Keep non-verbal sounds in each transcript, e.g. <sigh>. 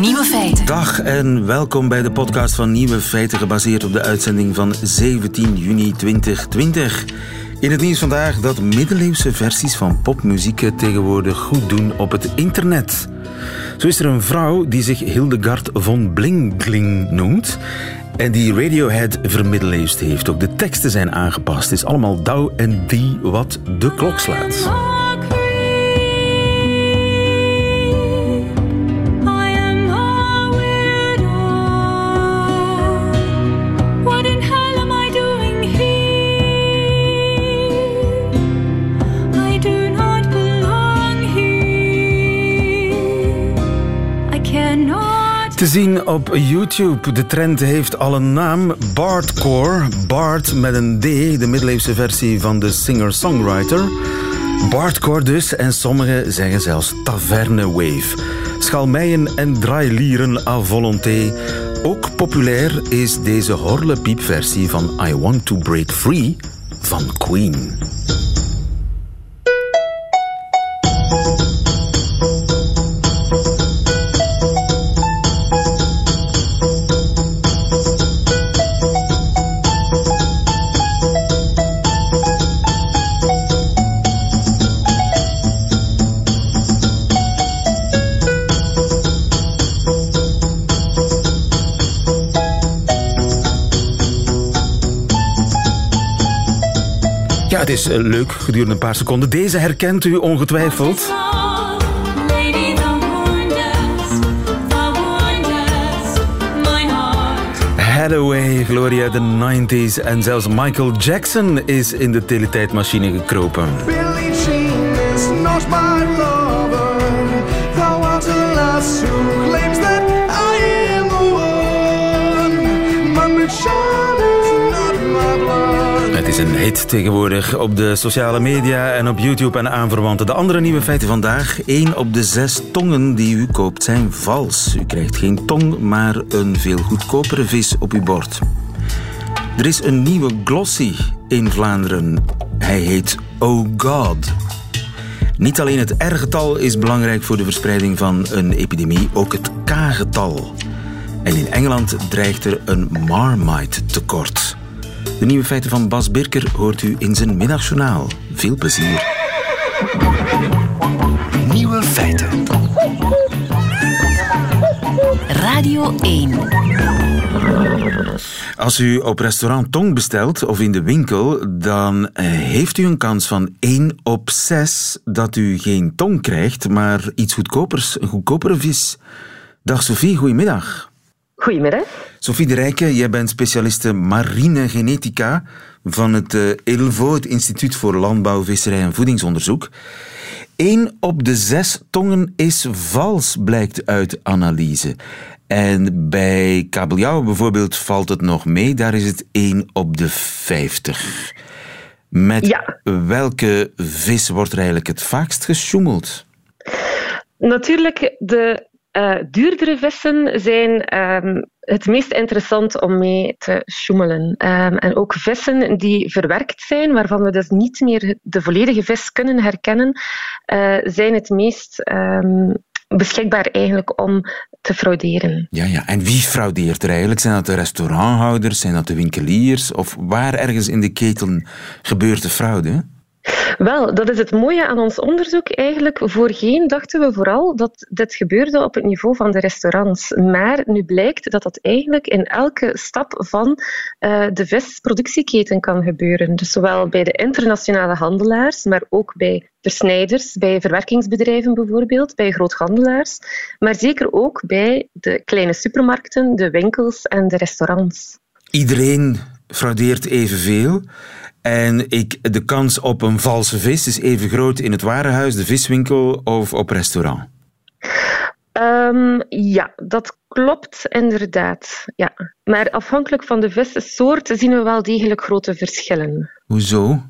Nieuwe feiten. Dag en welkom bij de podcast van Nieuwe Feiten, gebaseerd op de uitzending van 17 juni 2020. In het nieuws vandaag dat middeleeuwse versies van popmuziek tegenwoordig goed doen op het internet. Zo is er een vrouw die zich Hildegard von Bling noemt en die Radiohead vermiddeleeuwst heeft. Ook de teksten zijn aangepast. Het is allemaal douw en die wat de klok slaat. Te zien op YouTube. De trend heeft al een naam. Bardcore. Bard met een D, de middeleeuwse versie van de singer-songwriter. Bardcore dus, en sommigen zeggen zelfs taverne wave. Schalmeien en draailieren à volonté. Ook populair is deze horlepiep-versie van I Want to Break Free van Queen. Eh, leuk gedurende een paar seconden. Deze herkent u ongetwijfeld. Hathaway, Gloria the 90s en zelfs Michael Jackson is in de teletijdmachine gekropen. Billie is een hit tegenwoordig op de sociale media en op YouTube en aanverwanten. De andere nieuwe feiten vandaag. Eén op de zes tongen die u koopt zijn vals. U krijgt geen tong, maar een veel goedkopere vis op uw bord. Er is een nieuwe glossy in Vlaanderen. Hij heet Oh God. Niet alleen het R-getal is belangrijk voor de verspreiding van een epidemie, ook het K-getal. En in Engeland dreigt er een Marmite tekort. De nieuwe feiten van Bas Birker hoort u in zijn middagjournaal. Veel plezier. Nieuwe feiten. Radio 1. Als u op restaurant Tong bestelt of in de winkel, dan eh, heeft u een kans van 1 op 6 dat u geen tong krijgt, maar iets goedkopers, een goedkopere vis. Dag Sophie, goedemiddag. Goedemiddag. Sophie de Rijke, jij bent specialiste marine genetica van het uh, ILVO, het Instituut voor Landbouw, Visserij en Voedingsonderzoek. Eén op de zes tongen is vals, blijkt uit analyse. En bij kabeljauw bijvoorbeeld valt het nog mee, daar is het 1 op de 50. Met welke vis wordt er eigenlijk het vaakst gesjoemeld? Natuurlijk de uh, duurdere vissen zijn um, het meest interessant om mee te sjoemelen. Um, en ook vissen die verwerkt zijn, waarvan we dus niet meer de volledige vis kunnen herkennen, uh, zijn het meest um, beschikbaar eigenlijk om te frauderen. Ja, ja. En wie fraudeert er eigenlijk? Zijn dat de restauranthouders? Zijn dat de winkeliers? Of waar ergens in de keten gebeurt de fraude? Wel, dat is het mooie aan ons onderzoek. Eigenlijk voorheen dachten we vooral dat dit gebeurde op het niveau van de restaurants. Maar nu blijkt dat dat eigenlijk in elke stap van uh, de visproductieketen kan gebeuren. Dus zowel bij de internationale handelaars, maar ook bij versnijders, bij verwerkingsbedrijven bijvoorbeeld, bij groothandelaars, maar zeker ook bij de kleine supermarkten, de winkels en de restaurants. Iedereen fraudeert evenveel. En ik, de kans op een valse vis is even groot in het warenhuis, de viswinkel of op restaurant. Um, ja, dat klopt inderdaad. Ja. Maar afhankelijk van de vissoort zien we wel degelijk grote verschillen. Hoezo?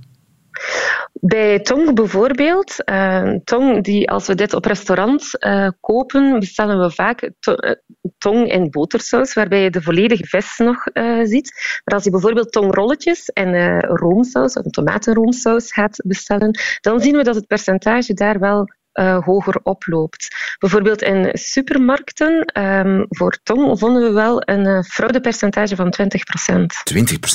Bij tong bijvoorbeeld, uh, tong die als we dit op restaurant uh, kopen, bestellen we vaak to uh, tong in botersaus, waarbij je de volledige vis nog ziet. Maar als je bijvoorbeeld tongrolletjes en roomsaus, een tomatenroomsaus gaat bestellen, dan zien we dat het percentage daar wel hoger oploopt. Bijvoorbeeld in supermarkten ehm, voor tong vonden we wel een fraudepercentage van 20%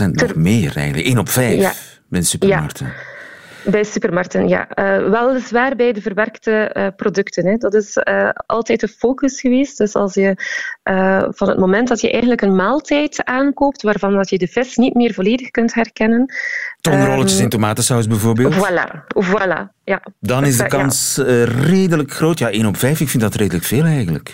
20% nog meer eigenlijk. 1 op 5 ja. In supermarkten. Ja. Bij supermarkten, ja. Uh, weliswaar bij de verwerkte uh, producten. Hè. Dat is uh, altijd de focus geweest. Dus als je van het moment dat je eigenlijk een maaltijd aankoopt, waarvan dat je de vis niet meer volledig kunt herkennen. Tongrolletjes um, in tomatensaus bijvoorbeeld? Voilà, voilà. Ja. Dan is de kans redelijk groot. Ja, 1 op 5, ik vind dat redelijk veel eigenlijk.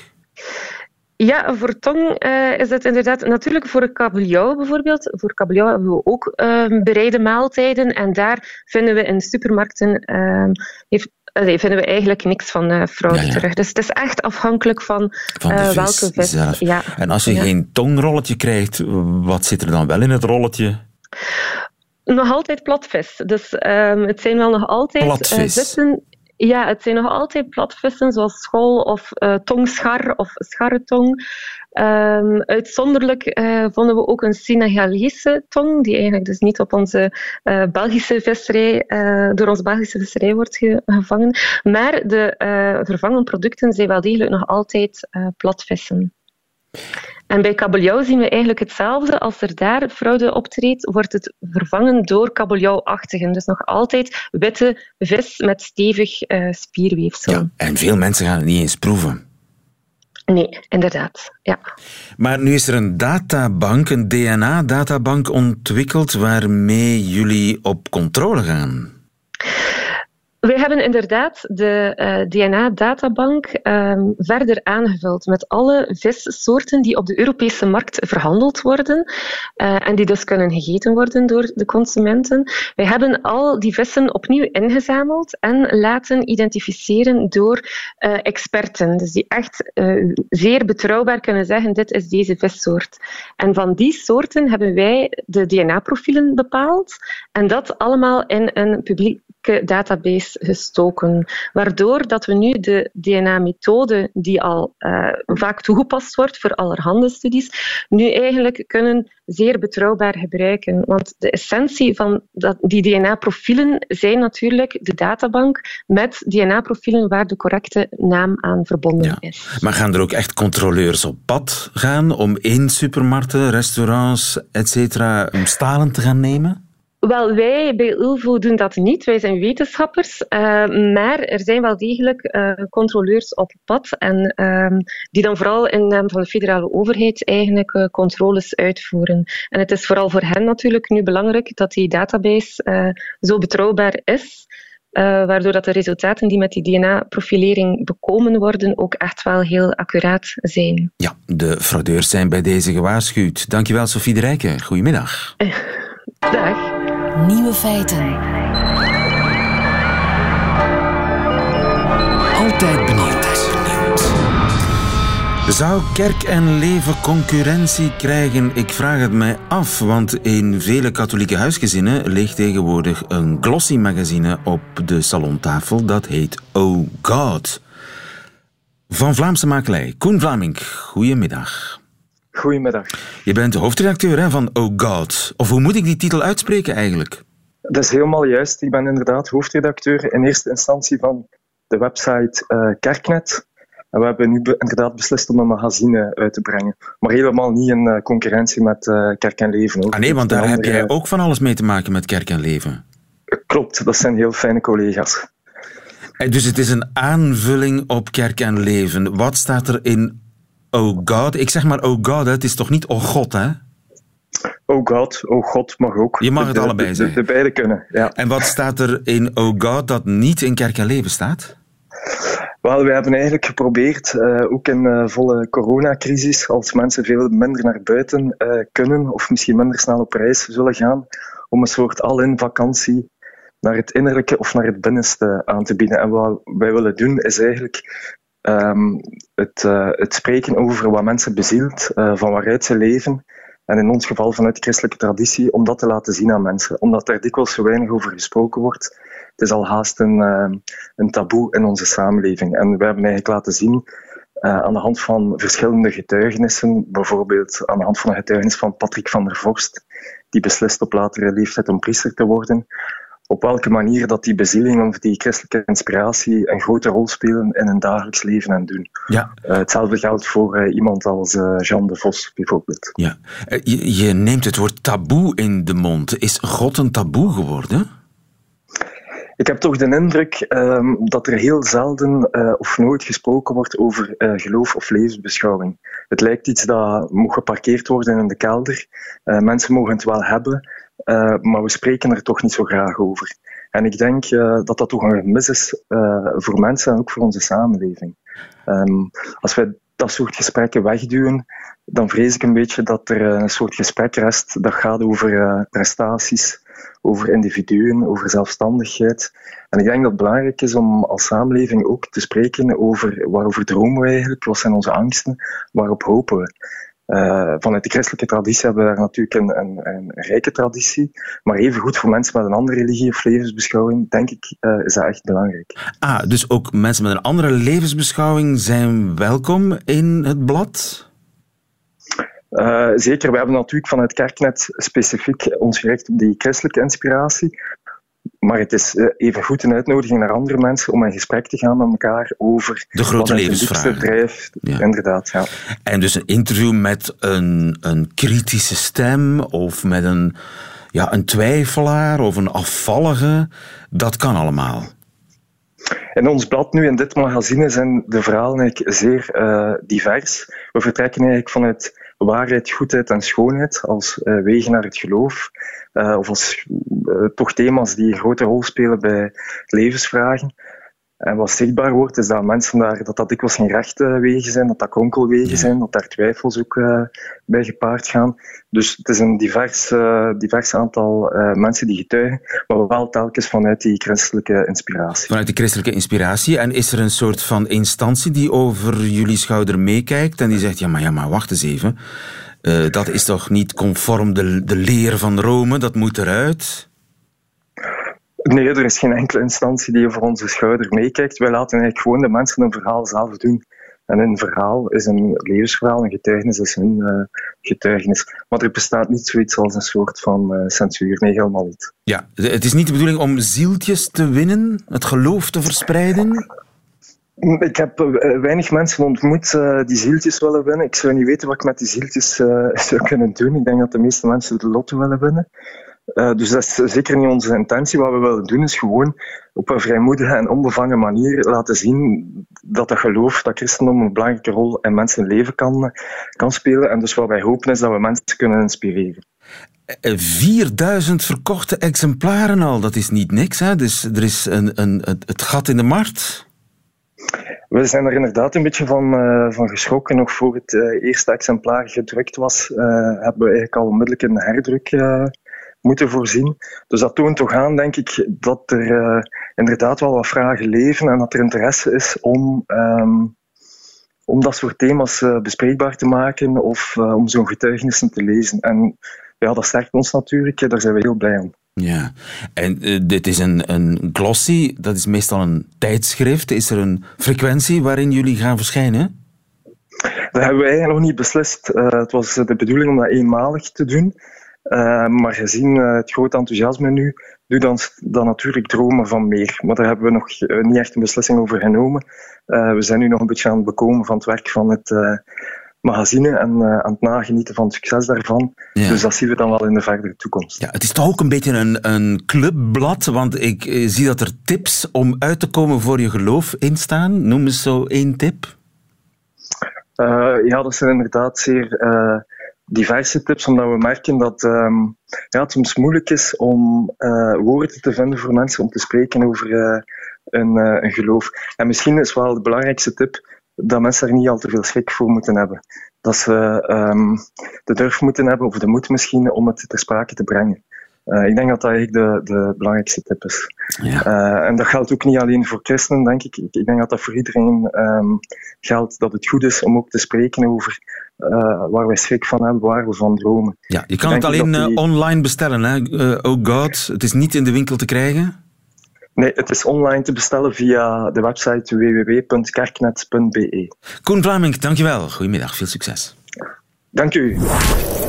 Ja, voor tong uh, is het inderdaad natuurlijk voor kabeljauw bijvoorbeeld. Voor kabeljauw hebben we ook uh, bereide maaltijden en daar vinden we in supermarkten uh, heeft, vinden we eigenlijk niks van uh, fraude terug. Dus het is echt afhankelijk van, van vis welke vis. Zelf. Ja. En als je geen tongrolletje krijgt, wat zit er dan wel in het rolletje? Nog altijd platvis. Dus ehm, het zijn wel nog altijd vissen ja, het zijn nog altijd platvissen zoals school of uh, tongschar of scharretong. Um, uitzonderlijk uh, vonden we ook een Senegalese tong, die eigenlijk dus niet op onze uh, Belgische visserij, door onze Belgische visserij wordt gevangen. Maar de vervangen producten zijn wel degelijk nog altijd platvissen. En bij kabeljauw zien we eigenlijk hetzelfde. Als er daar fraude optreedt, wordt het vervangen door kabeljauwachtigen. Dus nog altijd witte vis met stevig uh, spierweefsel. Ja, en veel mensen gaan het niet eens proeven. Nee, inderdaad. Ja. Maar nu is er een databank, een DNA-databank ontwikkeld waarmee jullie op controle gaan. We hebben inderdaad de eh, DNA-databank um, verder aangevuld met alle vissoorten die op de Europese markt verhandeld worden uh, en die dus kunnen gegeten worden door de consumenten. We hebben al die vissen opnieuw ingezameld en laten identificeren door uh, experten, dus die echt zeer betrouwbaar kunnen zeggen dit is deze vissoort. En van die soorten hebben wij de DNA-profielen bepaald en dat allemaal in een publiek database gestoken. Waardoor dat we nu de DNA-methode, die al uh, vaak toegepast wordt voor allerhande studies, nu eigenlijk kunnen zeer betrouwbaar gebruiken. Want de essentie van dat, die DNA-profielen zijn natuurlijk de databank met DNA-profielen waar de correcte naam aan verbonden is. Maar gaan er ook echt controleurs op pad gaan om in supermarkten, restaurants, etc. stalen te gaan nemen? Wel, wij bij ULVO doen dat niet. Wij zijn wetenschappers. Uh, maar er zijn wel degelijk uh, controleurs op pad. En uh, die dan vooral in naam van de federale overheid eigenlijk uh, controles uitvoeren. En het is vooral voor hen natuurlijk nu belangrijk dat die database zo betrouwbaar is. waardoor dat de resultaten die met die DNA-profilering bekomen worden ook echt wel heel accuraat zijn. Ja, de fraudeurs zijn bij deze gewaarschuwd. Dankjewel Sofie de Rijken. Goedemiddag. <laughs> Dag. Nieuwe feiten. Altijd benieuwd. Zou kerk en leven concurrentie krijgen? Ik vraag het mij af, want in vele katholieke huisgezinnen ligt tegenwoordig een glossy magazine op de salontafel. Dat heet Oh God. Van Vlaamse makelij, Koen Vlaming, goedemiddag. Goedemiddag. Je bent de hoofdredacteur hè, van Oh God. Of hoe moet ik die titel uitspreken eigenlijk? Dat is helemaal juist. Ik ben inderdaad hoofdredacteur in eerste instantie van de website uh, Kerknet. En we hebben nu inderdaad beslist om een magazine uit te brengen. Maar helemaal niet in uh, concurrentie met uh, Kerk en Leven. Ook. Ah nee, want daar heb jij ook van alles mee te maken met Kerk en Leven. Klopt, dat zijn heel fijne collega's. Dus het is een aanvulling op Kerk en Leven. Wat staat er in Oh God. Ik zeg maar Oh God, hè. het is toch niet Oh God, hè? Oh God, oh God mag ook. Je mag het allebei zeggen. De, de, beide kunnen, ja. En wat staat er in Oh God dat niet in Kerk en Leven staat? Wel, we hebben eigenlijk geprobeerd, uh, ook in uh, volle coronacrisis, als mensen veel minder naar buiten uh, kunnen, of misschien minder snel op reis zullen gaan, om een soort al-in vakantie naar het innerlijke of naar het binnenste aan te bieden. En wat wij willen doen, is eigenlijk um, het, uh, het, spreken over wat mensen bezielt, uh, van waaruit ze leven. En in ons geval vanuit de christelijke traditie, om dat te laten zien aan mensen. Omdat er dikwijls zo weinig over gesproken wordt. Het is al haast een, uh, een taboe in onze samenleving. En we hebben eigenlijk laten zien aan de hand van verschillende getuigenissen, bijvoorbeeld aan de hand van een getuigenis van Patrick van der Vorst, die beslist op latere leeftijd om priester te worden, op welke manier dat die bezieling of die christelijke inspiratie een grote rol spelen in een dagelijks leven en doen. Ja. hetzelfde geldt voor iemand als Jean de Vos bijvoorbeeld. Ja. Je, je neemt het woord taboe in de mond. Is God een taboe geworden? Ik heb toch de indruk ehm, dat er heel zelden of nooit gesproken wordt over geloof of levensbeschouwing. Het lijkt iets dat moet geparkeerd worden in de kelder. Mensen mogen het wel hebben, maar we spreken er toch niet zo graag over. En ik denk dat dat toch een gemis is voor mensen en ook voor onze samenleving. Um, als wij dat soort gesprekken wegduwen, dan vrees ik een beetje dat er een soort gesprek rest dat gaat over prestaties, over individuen, over zelfstandigheid. En ik denk dat het belangrijk is om als samenleving ook te spreken over waarover dromen we eigenlijk, wat zijn onze angsten, waarop hopen we. Uh, vanuit de christelijke traditie hebben we daar natuurlijk een, een, een, rijke traditie. Maar even goed voor mensen met een andere religie of levensbeschouwing, denk ik, uh, is dat echt belangrijk. Ah, dus ook mensen met een andere levensbeschouwing zijn welkom in het blad? Uh, zeker, we hebben natuurlijk vanuit Kerknet specifiek ons gericht op die christelijke inspiratie. Maar het is uh, even goed een uitnodiging naar andere mensen om in gesprek te gaan met elkaar over de grote levensvragen. drijft. Ja. Inderdaad, ja. En dus een interview met een, een kritische stem of met een, ja, een twijfelaar of een afvallige, dat kan allemaal. In ons blad nu, in dit magazine, zijn de verhalen eigenlijk zeer uh, divers. We vertrekken eigenlijk vanuit waarheid, goedheid en schoonheid als uh, wegen naar het geloof. Uh, of als uh, toch thema's die een grote rol spelen bij levensvragen. En wat zichtbaar wordt, is dat mensen daar, dat dat dikwijls geen rechte wegen zijn, dat dat kronkelwegen zijn, dat daar twijfels ook uh, bij gepaard gaan. Dus het is een divers, uh, divers aantal uh, mensen die getuigen, maar wel telkens vanuit die christelijke inspiratie. Vanuit die christelijke inspiratie. En is er een soort van instantie die over jullie schouder meekijkt en die zegt, ja maar, ja, maar wacht eens even, dat is toch niet conform de, de leer van Rome, dat moet eruit? Nee, er is geen enkele instantie die over onze schouder meekijkt. Wij laten eigenlijk gewoon de mensen een verhaal zelf doen. En een verhaal is een levensverhaal, een getuigenis is hun uh, getuigenis. Maar er bestaat niet zoiets als een soort van uh, censuur. Nee, helemaal niet. Ja, het is niet de bedoeling om zieltjes te winnen, het geloof te verspreiden? Ik heb uh, weinig mensen ontmoet die zieltjes willen winnen. Ik zou niet weten wat ik met die zieltjes <laughs> zou kunnen doen. Ik denk dat de meeste mensen de lotto willen winnen. Uh, dus dat is zeker niet onze intentie. Wat we willen doen is gewoon op een vrijmoedige en onbevangen manier laten zien dat dat geloof, dat christendom een belangrijke rol in mensen leven kan, kan spelen. En dus wat wij hopen is dat we mensen kunnen inspireren. 4000 eh, verkochte exemplaren al, dat is niet niks. Hè? Dus er is een, een, het gat in de markt. We zijn er inderdaad een beetje van, uh, van geschrokken. Nog voor het uh, eerste exemplaar gedrukt was, uh, hebben we eigenlijk al onmiddellijk een herdruk moeten voorzien. Dus dat toont toch aan, denk ik, dat er uh, inderdaad wel wat vragen leven en dat er interesse is om, um, om dat soort thema's uh, bespreekbaar te maken of uh, om zo'n getuigenissen te lezen. En ja, dat sterkt ons natuurlijk, daar zijn we heel blij om. Ja, en dit is een, een glossy, dat is meestal een tijdschrift. Is er een frequentie waarin jullie gaan verschijnen? Dat hebben we eigenlijk nog niet beslist. het was de bedoeling om dat eenmalig te doen. Uh, maar gezien uh, het grote enthousiasme nu, doe dan, dan natuurlijk dromen van meer. Maar daar hebben we nog uh, niet echt een beslissing over genomen. we zijn nu nog een beetje aan het bekomen van het werk van het magazine en aan het nagenieten van het succes daarvan. Ja. Dus dat zien we dan wel in de verdere toekomst. Ja, het is toch ook een beetje een, een clubblad, want ik zie dat er tips om uit te komen voor je geloof in staan. Noem eens zo één tip. ja, dat zijn inderdaad zeer diverse tips, omdat we merken dat um, ja, het soms moeilijk is om uh, woorden te vinden voor mensen om te spreken over uh, een, uh, een, geloof. En misschien is wel de belangrijkste tip dat mensen er niet al te veel schrik voor moeten hebben. Dat ze um, de durf moeten hebben, of de moed misschien, om het ter sprake te brengen. Uh, ik denk dat dat eigenlijk de, de belangrijkste tip is. Ja. Uh, en dat geldt ook niet alleen voor christenen, denk ik. Ik, denk dat dat voor iedereen um, geldt dat het goed is om ook te spreken over uh, waar wij schrik van hebben, waar we van dromen. Ja, je kan het alleen die... online bestellen, hè? oh God, het is niet in de winkel te krijgen? Nee, het is online te bestellen via de website www.kerknet.be. Koen Vlaming, dankjewel. Goedemiddag, veel succes. Dank u.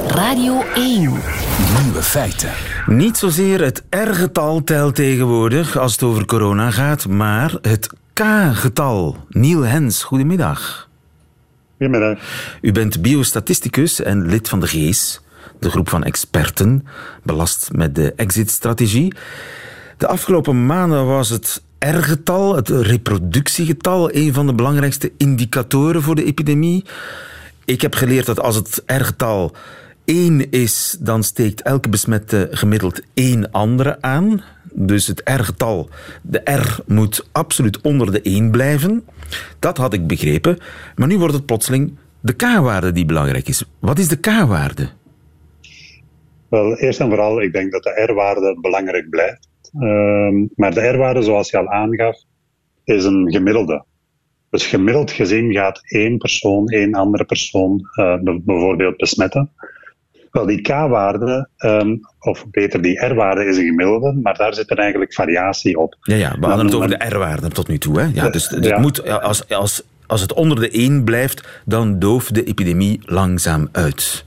Radio 1. Nieuwe feiten. Niet zozeer het R-getal telt tegenwoordig als het over corona gaat, maar het K-getal. Niel Hens, goedemiddag. Goedemiddag. U bent biostatisticus en lid van de GEES, de groep van experten, belast met de exit-strategie. De afgelopen maanden was het R-getal, het reproductiegetal, een van de belangrijkste indicatoren voor de epidemie. Ik heb geleerd dat als het R-getal 1 is, dan steekt elke besmette gemiddeld één andere aan. Dus het R-getal, de R moet absoluut onder de 1 blijven. Dat had ik begrepen. Maar nu wordt het plotseling de K-waarde die belangrijk is. Wat is de K-waarde? Wel, eerst en vooral, ik denk dat de R-waarde belangrijk blijft. Ehm, maar de R-waarde, zoals je al aangaf, is een gemiddelde. Dus gemiddeld gezien gaat één persoon één andere persoon uh, bijvoorbeeld besmetten. Wel, die k-waarde, um, of beter die r-waarde, is een gemiddelde, maar daar zit er eigenlijk variatie op. Ja, ja we hadden het over de r-waarde tot nu toe. Hè? Ja, dus het ja. moet, als, als, als het onder de 1 blijft, dan dooft de epidemie langzaam uit.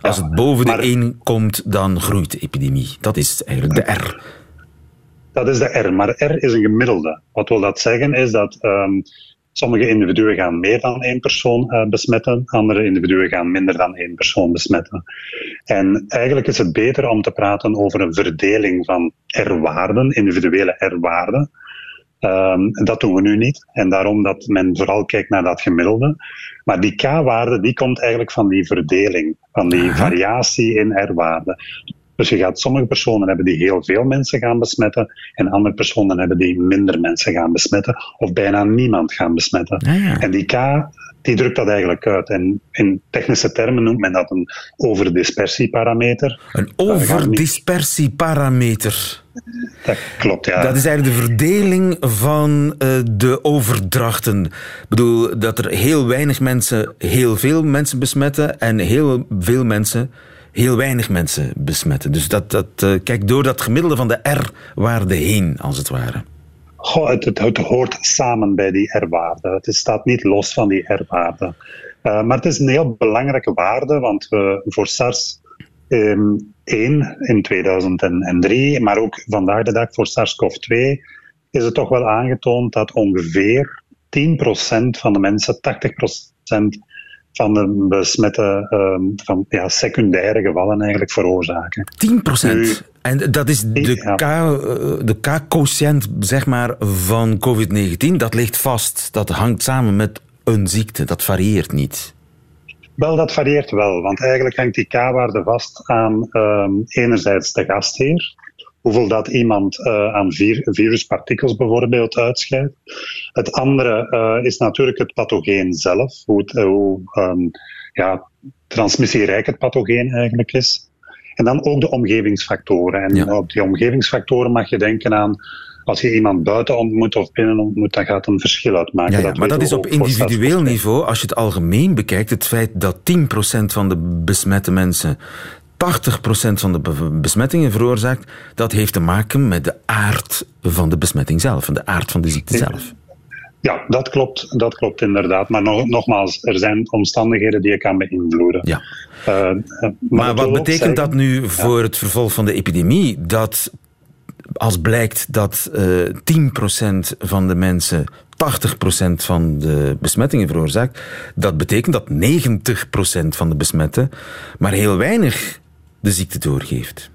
Als het boven de 1 komt, dan groeit de epidemie. Dat is eigenlijk de R. Dat is de R, maar R is een gemiddelde. Wat wil dat zeggen is dat um, sommige individuen gaan meer dan één persoon uh, besmetten, andere individuen gaan minder dan één persoon besmetten. En eigenlijk is het beter om te praten over een verdeling van R-waarden, individuele R-waarden. Um, dat doen we nu niet. En daarom dat men vooral kijkt naar dat gemiddelde. Maar die K-waarde die komt eigenlijk van die verdeling, van die variatie in R-waarden. Dus je gaat sommige personen hebben die heel veel mensen gaan besmetten en andere personen hebben die minder mensen gaan besmetten of bijna niemand gaan besmetten. Ah, ja. En die K die drukt dat eigenlijk uit. En in technische termen noemt men dat een overdispersieparameter. Een overdispersieparameter. Dat klopt, ja. Dat is eigenlijk de verdeling van uh, de overdrachten. Ik bedoel, dat er heel weinig mensen heel veel mensen besmetten en heel veel mensen heel weinig mensen besmetten. Dus dat, dat, uh, kijk door dat gemiddelde van de R-waarde heen, als het ware. Goh, het, het, hoort samen bij die R-waarde. Het staat niet los van die R-waarde. Uh, maar het is een heel belangrijke waarde, want we voor SARS um, 1 in 2003, maar ook vandaag de dag voor SARS-CoV-2, is het toch wel aangetoond dat ongeveer 10% van de mensen, 80% van de besmette um, van, ja, secundaire gevallen eigenlijk veroorzaken. 10 procent? En dat is de ja. K, de K-quotient zeg maar, van COVID-19, dat ligt vast. Dat hangt samen met een ziekte, dat varieert niet. Wel, dat varieert wel, want eigenlijk hangt die K-waarde vast aan um, enerzijds de gastheer, hoeveel dat iemand uh, aan vir viruspartikels bijvoorbeeld uitscheidt. Het andere uh, is natuurlijk het pathogeen zelf, hoe, het, uh, hoe um, ja, transmissierijk het pathogeen eigenlijk is. En dan ook de omgevingsfactoren. En ja. op die omgevingsfactoren mag je denken aan als je iemand buiten ontmoet of binnen ontmoet, dan gaat een verschil uitmaken. Ja, ja, dat maar dat is op individueel niveau, als je het algemeen bekijkt, het feit dat 10% van de besmette mensen 80% van de besmettingen veroorzaakt, dat heeft te maken met de aard van de besmetting zelf, van de aard van de ziekte zelf. Ja, dat klopt, dat klopt inderdaad. Maar nog, nogmaals, er zijn omstandigheden die je kan beïnvloeden. Ja. Uh, maar, maar wat betekent zeggen, dat nu voor ja. het vervolg van de epidemie? Dat als blijkt dat uh, 10% van de mensen 80% van de besmettingen veroorzaakt, dat betekent dat 90% van de besmetten maar heel weinig de ziekte doorgeeft.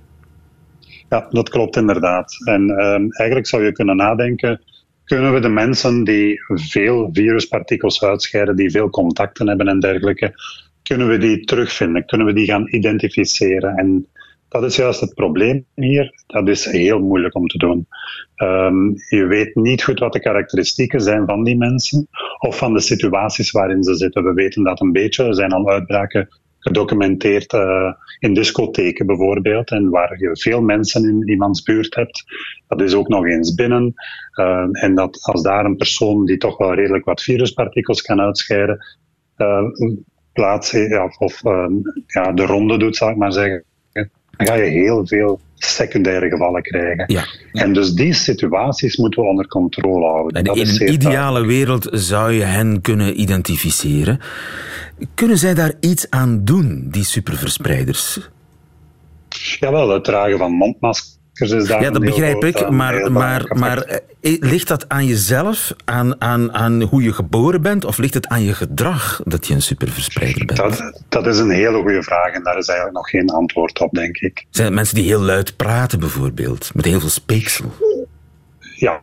Ja, dat klopt inderdaad. En um, eigenlijk zou je kunnen nadenken, kunnen we de mensen die veel viruspartikels uitscheiden, die veel contacten hebben en dergelijke, kunnen we die terugvinden? Kunnen we die gaan identificeren? En dat is juist het probleem hier. Dat is heel moeilijk om te doen. Um, je weet niet goed wat de karakteristieken zijn van die mensen of van de situaties waarin ze zitten. We weten dat een beetje. Er zijn al uitbraken gedocumenteerd uh, in discotheken bijvoorbeeld, en waar je veel mensen in iemands buurt hebt. Dat is ook nog eens binnen. Uh, en dat als daar een persoon die toch wel redelijk wat viruspartikels kan uitscheiden, uh, plaats ja, of ja, de ronde doet, zal ik maar zeggen, dan ga je heel veel secundaire gevallen krijgen. Ja. En dus die situaties moeten we onder controle houden. Dat in een ideale wereld zou je hen kunnen identificeren. Kunnen zij daar iets aan doen, die superverspreiders? Jawel, het dragen van mondmaskers daar Ja, dat begrijp ik, eh, maar, maar, maar eh, ligt dat aan jezelf, aan, aan, aan hoe je geboren bent, of ligt het aan je gedrag dat je een superverspreider bent? Dat, dat is een hele goede vraag en daar is eigenlijk nog geen antwoord op, denk ik. Zijn het mensen die heel luid praten, bijvoorbeeld, met heel veel speeksel? Ja,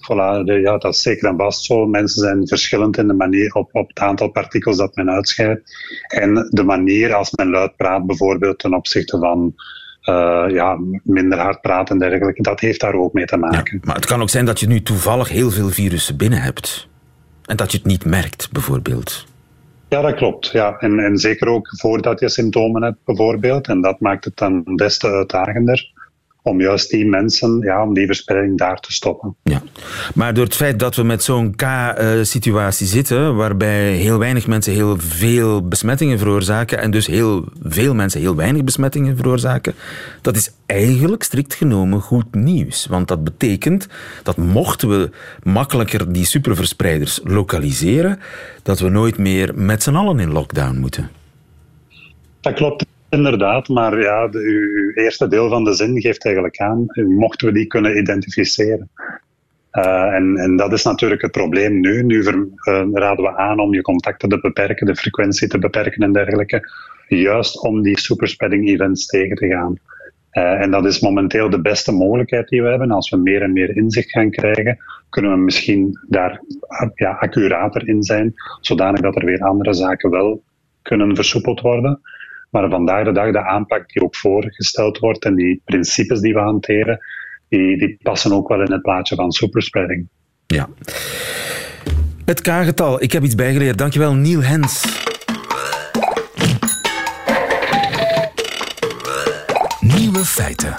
voilà, ja, dat is zeker en vast zo. Mensen zijn verschillend in de manier op, op het aantal partikels dat men uitscheidt. En de manier als men luid praat, bijvoorbeeld ten opzichte van eh, ja, minder hard praten en dergelijke, dat heeft daar ook mee te Ja, maken. maar het kan ook zijn dat je nu toevallig heel veel virussen binnen hebt. En dat je het niet merkt, bijvoorbeeld. Ja, dat klopt. Ja. En, en zeker ook voordat je symptomen hebt, bijvoorbeeld. En dat maakt het dan des te uitdagender om juist die mensen, ja, om die verspreiding daar te stoppen. Ja. Maar door het feit dat we met zo'n K-situatie zitten, waarbij heel weinig mensen heel veel besmettingen veroorzaken en dus heel veel mensen heel weinig besmettingen veroorzaken, dat is eigenlijk strikt genomen goed nieuws. Want dat betekent dat mochten we makkelijker die superverspreiders lokaliseren, dat we nooit meer met z'n allen in lockdown moeten. Dat klopt inderdaad, maar ja, de, uw eerste deel van de zin geeft eigenlijk aan, eh, mochten we die kunnen identificeren. Eh, en, en dat is natuurlijk het probleem nu. Nu eh, raden we aan om je contacten te beperken, de frequentie te beperken en dergelijke, juist om die superspreading-events tegen te gaan. En dat is momenteel de beste mogelijkheid die we hebben. Als we meer en meer inzicht gaan krijgen, kunnen we misschien daar ja, accurater in zijn, zodanig dat er weer andere zaken wel kunnen versoepeld worden. Maar vandaag de dag, de aanpak die ook voorgesteld wordt en die principes die we hanteren, die, die passen ook wel in het plaatje van superspreading. Ja. Het K-getal, ik heb iets bijgeleerd. Dankjewel, Neil Hens. Nieuwe feiten.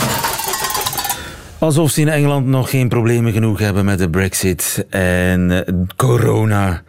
Alsof ze in Engeland nog geen problemen genoeg hebben met de brexit en eh, corona.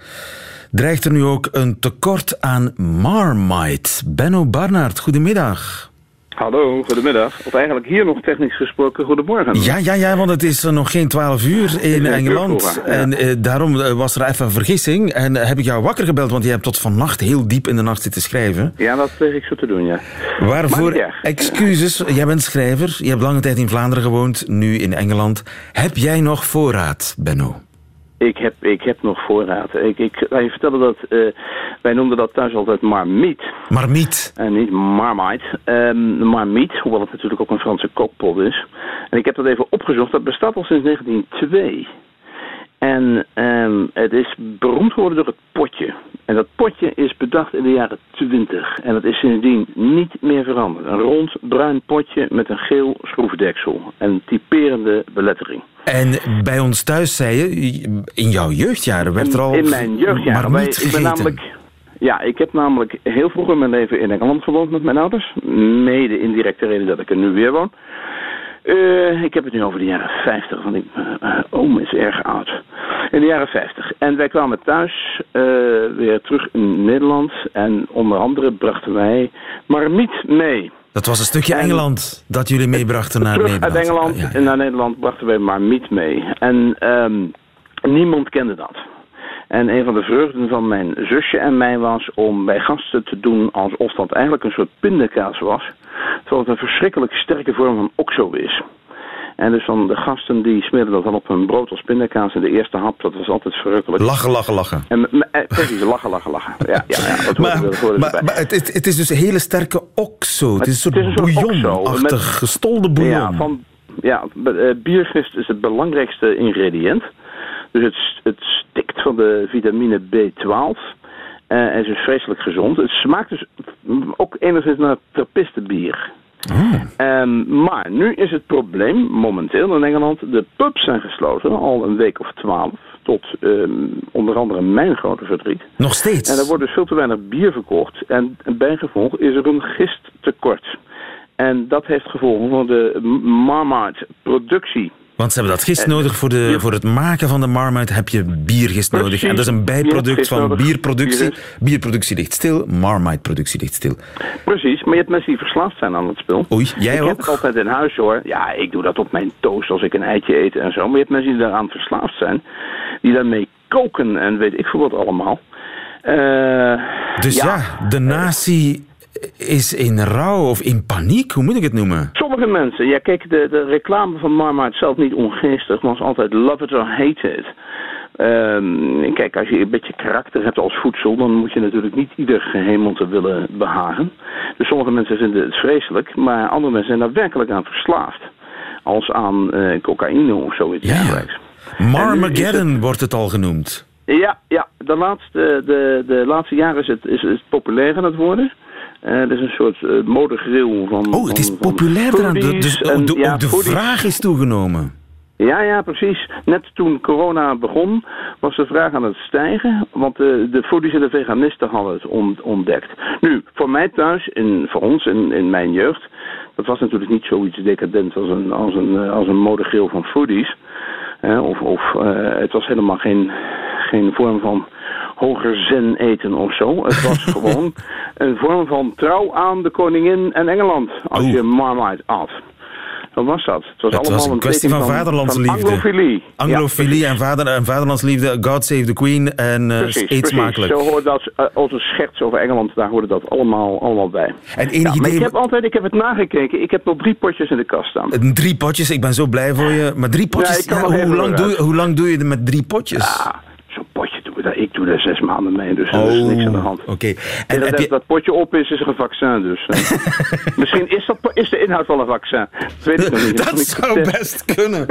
Dreigt er nu ook een tekort aan Marmite. Benno Barnard, goedemiddag. Hallo, goedemiddag. Of eigenlijk hier nog technisch gesproken, goedemorgen. Ja, ja, ja, want het is eh, nog geen twaalf uur in Engeland. ja. En eh, daarom eh, was er even een vergissing. En eh, heb ik jou wakker gebeld, want je hebt tot vannacht heel diep in de nacht zitten schrijven. Ja, dat pleeg ik zo te doen, ja. Waarvoor excuses. Jij bent schrijver, je hebt lange tijd in Vlaanderen gewoond, nu in Engeland. Heb jij nog voorraad, Benno? Ik heb, ik heb nog voorraad. Ik, ik ga je vertellen dat, eh, wij noemden dat thuis altijd marmiet. Marmiet. En niet marmite. Ehm marmiet, hoewel het natuurlijk ook een Franse kookpot is. En ik heb dat even opgezocht. Dat bestaat al sinds 1902. En ehm, het is beroemd geworden door het potje. En dat potje is bedacht in de jaren 20. En dat is sindsdien niet meer veranderd. Een rond bruin potje met een geel schroefdeksel. En typerende belettering. En bij ons thuis zei je, in jouw jeugdjaren werd er al in mijn jeugdjaren. maar wij- niet ik ben namelijk, ja, ik heb namelijk heel vroeg in mijn leven in Engeland gewoond met mijn ouders. Mede indirecte reden dat ik er nu weer woon. Eh, ik heb het nu over de jaren 50, want ik, eh, oom is erg oud. In de jaren 50. En wij kwamen thuis weer terug in Nederland. En onder andere brachten wij marmiet mee. Dat was een stukje En- Engeland dat jullie meebrachten naar Terug Nederland. uit Engeland Ja, ja. en naar Nederland brachten wij marmiet mee. En ehm, niemand kende dat. En een van de vreugden van mijn zusje en mij was om bij gasten te doen alsof dat eigenlijk een soort pindakaas was. Terwijl het een verschrikkelijk sterke vorm van oxo is. En dus van de gasten die smeerden dat dan op hun brood als pindakaas. En de eerste hap, dat was altijd verrukkelijk. Lachen, lachen, lachen. En, eh, precies, lachen, lachen, lachen. Ja, ja, ja dat hoorde, Maar, dat maar, het, is dus een hele sterke oxo. Het is een Het is soort bouillon-achtig, gestolde bouillon. Ja, van, ja eh, biergist is het belangrijkste ingrediënt. Dus het, het stikt van de vitamine B12. eh, en is dus vreselijk gezond. Het smaakt dus ook enigszins naar trappistenbier. Ehm, maar nu is het probleem momenteel in Engeland. De pubs zijn gesloten, al een week of twaalf. Tot ehm, onder andere mijn grote verdriet. Nog steeds. En er wordt dus veel te weinig bier verkocht. En bijgevolg is er een gisttekort. En dat heeft gevolgen voor de Marmite productie. Want ze hebben dat gist nodig voor, de, voor het maken van de Marmite heb je biergist nodig. En dat is een bijproduct van bierproductie. Bierproductie ligt stil, Marmite-productie ligt stil. Precies, maar je hebt mensen die verslaafd zijn aan het spul. Oei, jij ik ook? heb het altijd in huis hoor. Ja, ik doe dat op mijn toast als ik een eitje eet en zo. Maar je hebt mensen die daaraan verslaafd zijn. Die daarmee koken en weet ik veel wat allemaal. Uh, dus ja, ja de natie is in rouw of in paniek, hoe moet ik het noemen? Sommige mensen, ja kijk, de, de reclame van Marmite zelf niet ongeestig, was altijd love it or hate it. Um, kijk, als je een beetje karakter hebt als voedsel, dan moet je natuurlijk niet ieder gehemelte willen behagen. Dus sommige mensen vinden het vreselijk, maar andere mensen zijn daar werkelijk aan verslaafd. Als aan uh, cocaïne of zoiets ja. Marmageddon wordt het al genoemd. Ja, ja de, laatste, de, de laatste jaren is het, is, is het populair aan het worden. Uh, het is een soort uh, modegril van. Oh, het is van, populairder aan Dus en- ook de, ja, ook de vraag is toegenomen. Ja, ja, precies. Net toen corona begon, was de vraag aan het stijgen. Want de, de foodies en de veganisten hadden het on- ontdekt. Nu, voor mij thuis, in, voor ons in, in mijn jeugd, dat was natuurlijk niet zoiets decadent als een, als een, eh, als een modegril van foodies. Eh, of of eh, het was helemaal geen, geen vorm van hoger zen eten of zo. Het was <laughs> gewoon een vorm van trouw aan de koningin en Engeland. Als Oeh. je Marmite at. Zo was dat. Het was Het allemaal was een kwestie van vaderlandsliefde. Van anglofilie. Anglofilie en, vader, en vaderlandsliefde, God save the Queen en Precies, eet smakelijk. Zo hoort dat, eh, als een scherts over Engeland, daar hoorde dat allemaal, allemaal bij. En enig Ja, maar idee... ik heb altijd, ik heb het nagekeken, ik heb nog drie potjes in de kast staan. Drie potjes, ik ben zo blij voor je. Maar drie potjes, hoe, lang doe, je- hoe lang doe je er met drie potjes? Ja, zo'n potje daar. Ik doe daar zes maanden mee, dus er is niks aan de hand. Oh, oké. En En dat, je... dat potje op is, is er een vaccin dus. eh. <laughs> Misschien is, dat, is de inhoud wel een vaccin. Dat weet ik nog niet. Dat niet zou getest. best kunnen.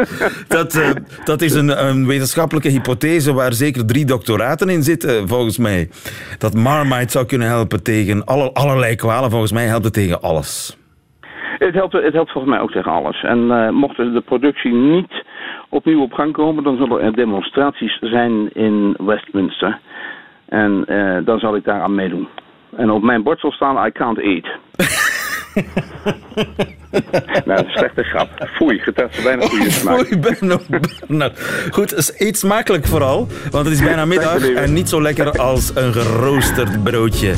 Dat, eh, dat is een, een wetenschappelijke hypothese waar zeker drie doctoraten in zitten, volgens mij. Dat Marmite zou kunnen helpen tegen alle, allerlei kwalen. Volgens mij helpt het tegen alles. Het helpt, het helpt volgens mij ook tegen alles. En eh, mocht de productie niet opnieuw op gang komen, dan zullen er demonstraties zijn in Westminster. En eh, dan zal ik daaraan meedoen. En op mijn bord zal staan, I can't eat. <laughs> nou, dat is een slechte grap. Foei, getest voor bijna goede <laughs> smaak. Oei, Benno, Benno. Goed, is eet smakelijk vooral, want het is bijna middag en niet zo lekker als een geroosterd broodje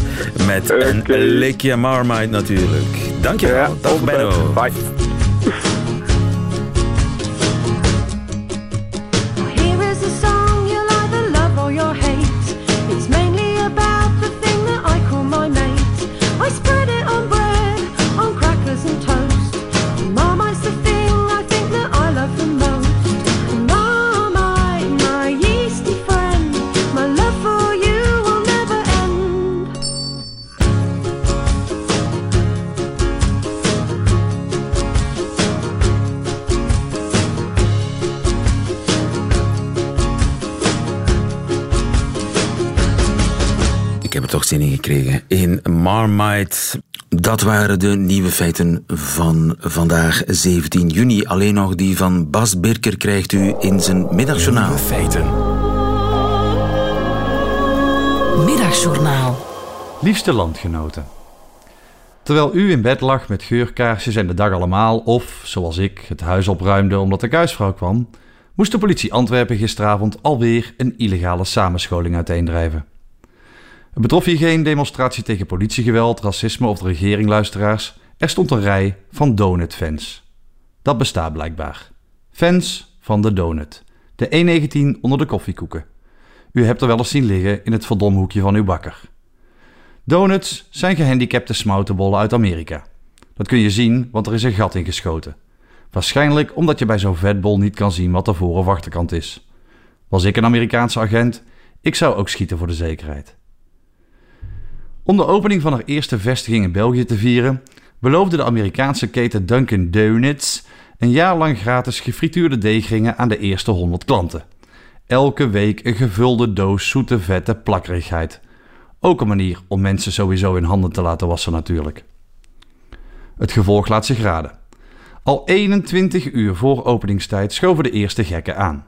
met een likje Marmite natuurlijk. Dankjewel. Ja, Dag Benno. Bye. Zin in gekregen. In Marmite. Dat waren de nieuwe feiten van vandaag, 17 juni. Alleen nog die van Bas Birker krijgt u in zijn middagjournaal. Nieuwe feiten. Middagjournaal. Liefste landgenoten. Terwijl u in bed lag met geurkaarsjes en de dag allemaal, of, zoals ik, het huis opruimde omdat de kuisvrouw kwam, moest de politie Antwerpen gisteravond alweer een illegale samenscholing uiteendrijven. Het betrof hier geen demonstratie tegen politiegeweld, racisme of de regering, luisteraars. Er stond een rij van donutfans. Dat bestaat blijkbaar. Fans van de donut. De E19 onder de koffiekoeken. U hebt er wel eens zien liggen in het verdomhoekje van uw bakker. Donuts zijn gehandicapte smoutenbollen uit Amerika. Dat kun je zien, want er is een gat in geschoten. Waarschijnlijk omdat je bij zo'n vetbol niet kan zien wat de voor- of achterkant is. Was ik een Amerikaanse agent, ik zou ook schieten voor de zekerheid. Om de opening van haar eerste vestiging in België te vieren, beloofde de Amerikaanse keten Dunkin' Donuts een jaar lang gratis gefrituurde deegringen aan de eerste 100 klanten. Elke week een gevulde doos zoete vette plakkerigheid. Ook een manier om mensen sowieso hun handen te laten wassen natuurlijk. Het gevolg laat zich raden. Al 21 uur voor openingstijd schoven de eerste gekken aan.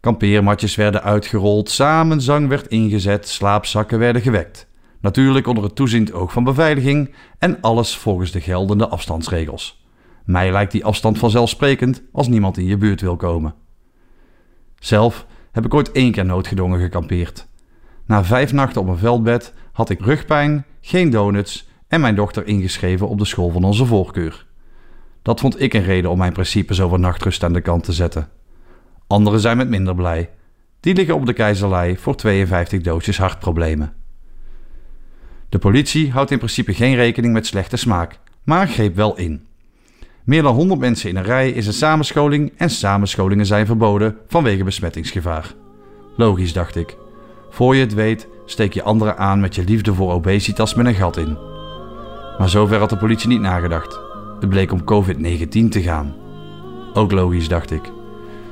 Kampeermatjes werden uitgerold, samenzang werd ingezet, slaapzakken werden gewekt. Natuurlijk onder het toeziend oog van beveiliging en alles volgens de geldende afstandsregels. Mij lijkt die afstand vanzelfsprekend als niemand in je buurt wil komen. Zelf heb ik ooit één keer noodgedwongen gekampeerd. Na vijf nachten op een veldbed had ik rugpijn, geen donuts en mijn dochter ingeschreven op de school van onze voorkeur. Dat vond ik een reden om mijn principes over nachtrust aan de kant te zetten. Anderen zijn met minder blij. Die liggen op de keizerlei voor 52 doosjes hartproblemen. De politie houdt in principe geen rekening met slechte smaak, maar greep wel in. Meer dan 100 mensen in een rij is een samenscholing en samenscholingen zijn verboden vanwege besmettingsgevaar. Logisch, dacht ik. Voor je het weet, steek je anderen aan met je liefde voor obesitas met een gat in. Maar zover had de politie niet nagedacht. Het bleek om COVID-19 te gaan. Ook logisch, dacht ik.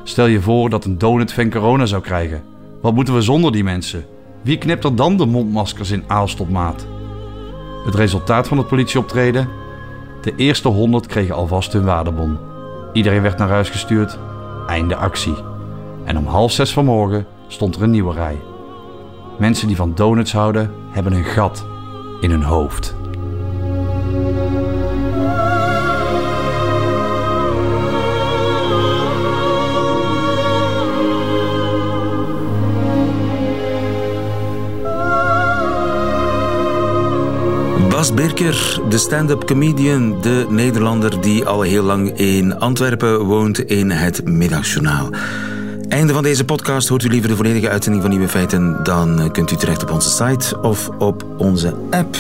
Stel je voor dat een donut van corona zou krijgen. Wat moeten we zonder die mensen? Wie knipt er dan de mondmaskers in aalstopmaat? Het resultaat van het politieoptreden? De eerste 100 kregen alvast hun waardebon. Iedereen werd naar huis gestuurd. Einde actie. En om half zes vanmorgen stond er een nieuwe rij. Mensen die van donuts houden, hebben een gat in hun hoofd. Bas Birker, de stand-up comedian, de Nederlander die al heel lang in Antwerpen woont in het Middagjournaal. Einde van deze podcast. Hoort u liever de volledige uitzending van Nieuwe Feiten, dan kunt u terecht op onze site of op onze app.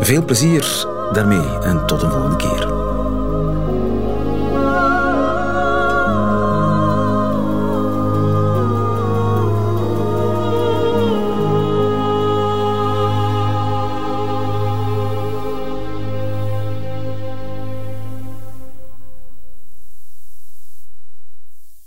Veel plezier daarmee en tot een volgende keer.